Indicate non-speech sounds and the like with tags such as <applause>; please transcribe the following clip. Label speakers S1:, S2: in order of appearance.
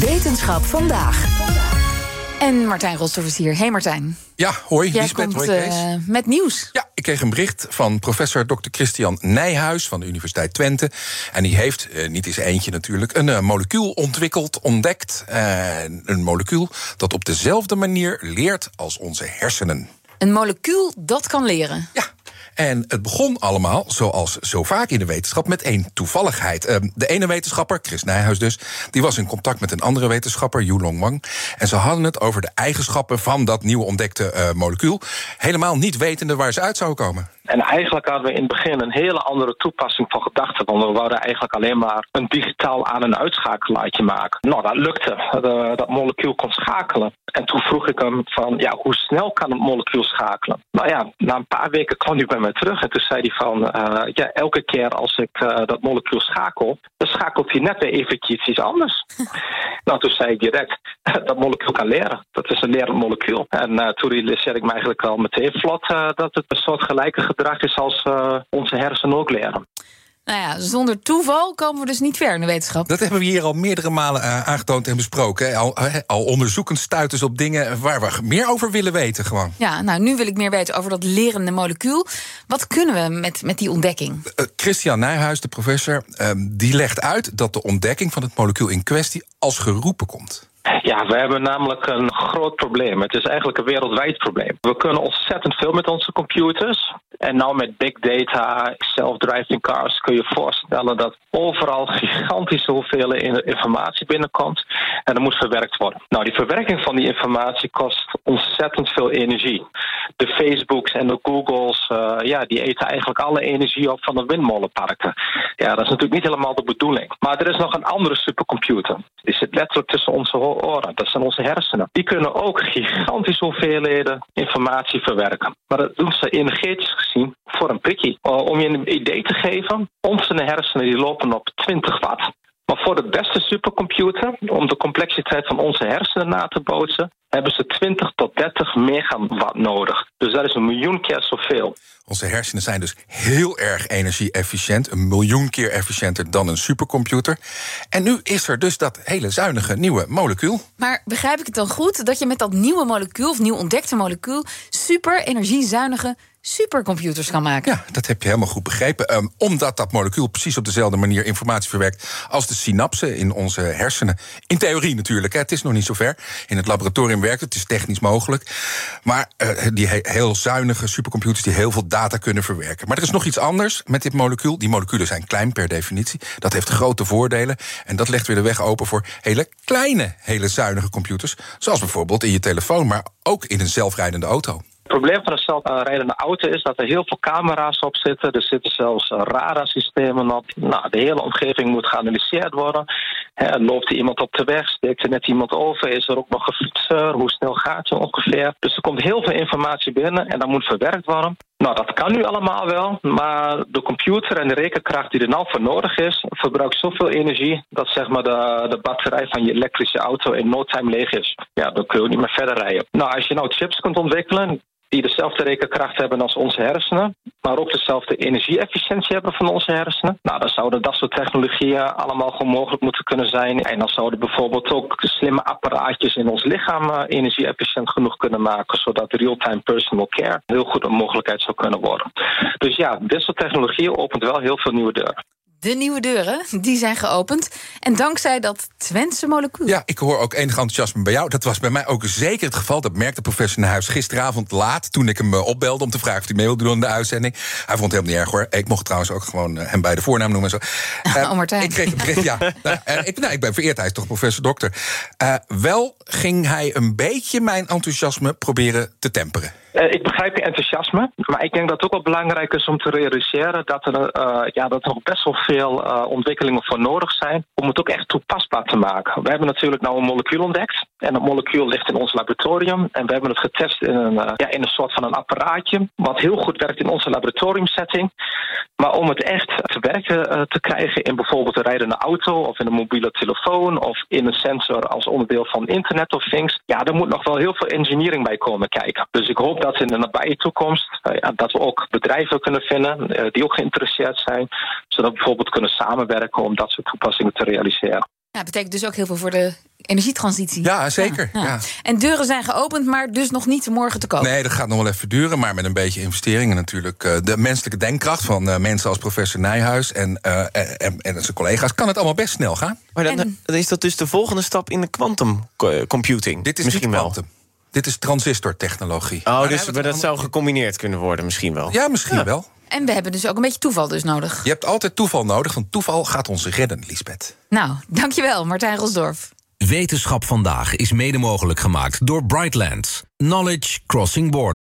S1: Wetenschap vandaag. En Martijn Rostov is hier. Hey Martijn.
S2: Ja, hoi,
S1: Jij
S2: Lisbeth,
S1: komt
S2: hoi Kees.
S1: eh, met nieuws.
S2: Ja, ik kreeg een bericht van professor Dr. Christian Nijhuis van de Universiteit Twente. En die heeft, eh, niet eens eentje natuurlijk, een eh, molecuul ontwikkeld, ontdekt. Eh, een molecuul dat op dezelfde manier leert als onze hersenen.
S1: Een molecuul dat kan leren.
S2: Ja. En het begon allemaal, zoals zo vaak in de wetenschap, met één toevalligheid. Ehm, de ene wetenschapper, Chris Nijhuis dus, die was in contact met een andere wetenschapper, Yulong Wang. En ze hadden het over de eigenschappen van dat nieuw ontdekte eh, molecuul. Helemaal niet wetende waar ze uit zouden komen.
S3: En eigenlijk hadden we in het begin een hele andere toepassing van gedachten. Want we wouden eigenlijk alleen maar een digitaal aan- en uitschakelaartje maken. Nou, dat lukte. Dat, dat molecuul kon schakelen. En toen vroeg ik hem van, ja, hoe snel kan het molecuul schakelen? Nou ja, na een paar weken kwam hij bij mij terug. En toen zei hij van, eh, ja, elke keer als ik eh, dat molecuul schakel... dan schakelt hij net weer eventjes iets anders. <laughs> nou, toen zei ik direct, <laughs> dat molecuul kan leren. Dat is een lerend molecuul. En eh, toen realiseerde ik me eigenlijk al meteen vlot... eh, dat het een soort gelijke gedrag is als eh, onze hersenen ook leren.
S1: Nou ja, zonder toeval komen we dus niet ver in de wetenschap.
S2: Dat hebben we hier al meerdere malen eh, aangetoond en besproken. Al, eh, al onderzoekend stuiten ze op dingen waar we meer over willen weten gewoon.
S1: Ja, nou, nu wil ik meer weten over dat lerende molecuul. Wat kunnen we met, met die ontdekking?
S2: Christian Nijhuis, de professor, ehm, die legt uit dat de ontdekking van het molecuul in kwestie als geroepen komt.
S3: Ja, we hebben namelijk een groot probleem. Het is eigenlijk een wereldwijd probleem. We kunnen ontzettend veel met onze computers. En nou met big data, self-driving cars kun je voorstellen dat overal gigantische hoeveelheden informatie binnenkomt. En dat moet verwerkt worden. Nou, die verwerking van die informatie kost ontzettend veel energie. De Facebooks en de Googles, eh, ja, die eten eigenlijk alle energie op van de windmolenparken. Ja, dat is natuurlijk niet helemaal de bedoeling. Maar er is nog een andere supercomputer. Die zit letterlijk tussen onze oren. Dat zijn onze hersenen. Die kunnen ook gigantische hoeveelheden informatie verwerken. Maar dat doen ze energetisch voor een prikkie. Uh, om je een idee te geven, onze hersenen die lopen op 20 watt. Maar voor de beste supercomputer, om de complexiteit van onze hersenen na te bootsen, hebben ze 20 tot 30 megawatt nodig. Dus dat is een miljoen keer zoveel.
S2: Onze hersenen zijn dus heel erg energie-efficiënt. Een miljoen keer efficiënter dan een supercomputer. En nu is er dus dat hele zuinige nieuwe molecuul.
S1: Maar begrijp ik het dan goed dat je met dat nieuwe molecuul, of nieuw ontdekte molecuul, super energiezuinige supercomputers kan maken?
S2: Ja, dat heb je helemaal goed begrepen. Ehm, omdat dat molecuul precies op dezelfde manier informatie verwerkt als de synapsen in onze hersenen. In theorie natuurlijk, hè. het is nog niet zover. In het laboratorium werkt het, het is technisch mogelijk. Maar eh, die he- heel zuinige supercomputers die heel veel data kunnen verwerken. Maar er is nog iets anders met dit molecuul. Die moleculen zijn klein per definitie. Dat heeft grote voordelen. En dat legt weer de weg open voor hele kleine, hele zuinige computers. Zoals bijvoorbeeld in je telefoon, maar ook in een zelfrijdende auto.
S3: Probleem van een zelfrijdende auto is dat er heel veel camera's op zitten. Er zitten zelfs eh, radarsystemen op. Nou, de hele omgeving moet geanalyseerd worden. Loopt er iemand op de weg? Steekt er net iemand over? Is er ook nog een fietser? Hoe snel gaat je ongeveer? Dus er komt heel veel informatie binnen en dat moet verwerkt worden. Nou, dat kan nu allemaal wel, maar de computer en de rekenkracht die er nou voor nodig is, verbruikt zoveel energie dat zeg maar de, de batterij van je elektrische auto in no time leeg is. Ja, dan kun je ook niet meer verder rijden. Nou, als je nou chips kunt ontwikkelen die dezelfde rekenkracht hebben als onze hersenen, maar ook dezelfde energie-efficiëntie hebben van onze hersenen. Nou, dan zouden dat soort technologieën allemaal gewoon mogelijk moeten kunnen zijn. En dan zouden bijvoorbeeld ook slimme apparaatjes in ons lichaam eh, energie-efficiënt genoeg kunnen maken, zodat real-time personal care heel goed een mogelijkheid zou kunnen worden. Dus ja, dit soort technologieën opent wel heel veel nieuwe deuren.
S1: De nieuwe deuren, die zijn geopend. En dankzij dat Twentse molecuul.
S2: Ja, ik hoor ook enig enthousiasme bij jou. Dat was bij mij ook zeker het geval. Dat merkte professor Nijhuis gisteravond laat... toen ik hem eh, opbelde om te vragen of hij mee wilde doen aan de uitzending. Hij vond het helemaal niet erg hoor. Ik mocht trouwens ook gewoon eh, hem bij de voornaam noemen. En zo. <laughs>
S1: Oh, Martijn.
S2: Ik kreeg bericht, ja. <laughs> Nou, ik, nou, ik ben vereerd, hij is toch professor dokter. Wel ging hij een beetje mijn enthousiasme proberen te temperen.
S3: Ik begrijp je enthousiasme, maar ik denk dat het ook wel belangrijk is om te realiseren dat er, uh, ja, dat er nog best wel veel uh, ontwikkelingen voor nodig zijn om het ook echt toepasbaar te maken. We hebben natuurlijk nou een molecuul ontdekt en dat molecuul ligt in ons laboratorium en we hebben het getest in een, ja, in een soort van een apparaatje wat heel goed werkt in onze laboratoriumsetting. Maar om het echt te werken te krijgen in bijvoorbeeld een rijdende auto of in een mobiele telefoon of in een sensor als onderdeel van Internet of Things, ja, er moet nog wel heel veel engineering bij komen kijken. Dus ik hoop dat in de nabije toekomst uh, dat we ook bedrijven kunnen vinden uh, die ook geïnteresseerd zijn, zodat we bijvoorbeeld kunnen samenwerken om dat soort toepassingen te realiseren.
S1: Ja, dat betekent dus ook heel veel voor de energietransitie.
S2: Ja, zeker. Ja, ja.
S1: En deuren zijn geopend, maar dus nog niet morgen te koop.
S2: Nee, dat gaat nog wel even duren. Maar met een beetje investeringen natuurlijk. Uh, de menselijke denkkracht van mensen als professor Nijhuis en, uh, en, en, zijn collega's... kan het allemaal best snel gaan.
S4: Maar dan, dan is dat dus de volgende stap in de quantum computing?
S2: Dit is
S4: misschien
S2: niet
S4: wel.
S2: quantum. Dit is transistortechnologie.
S4: Oh, maar dus maar dat zou gecombineerd kunnen worden misschien wel?
S2: Ja, misschien ja. wel.
S1: En we hebben dus ook een beetje toeval dus nodig.
S2: Je hebt altijd toeval nodig, want toeval gaat ons redden, Lisbeth.
S1: Nou, dankjewel, Martijn Rosdorf.
S5: Wetenschap vandaag is mede mogelijk gemaakt door Brightlands. Knowledge Crossing Borders.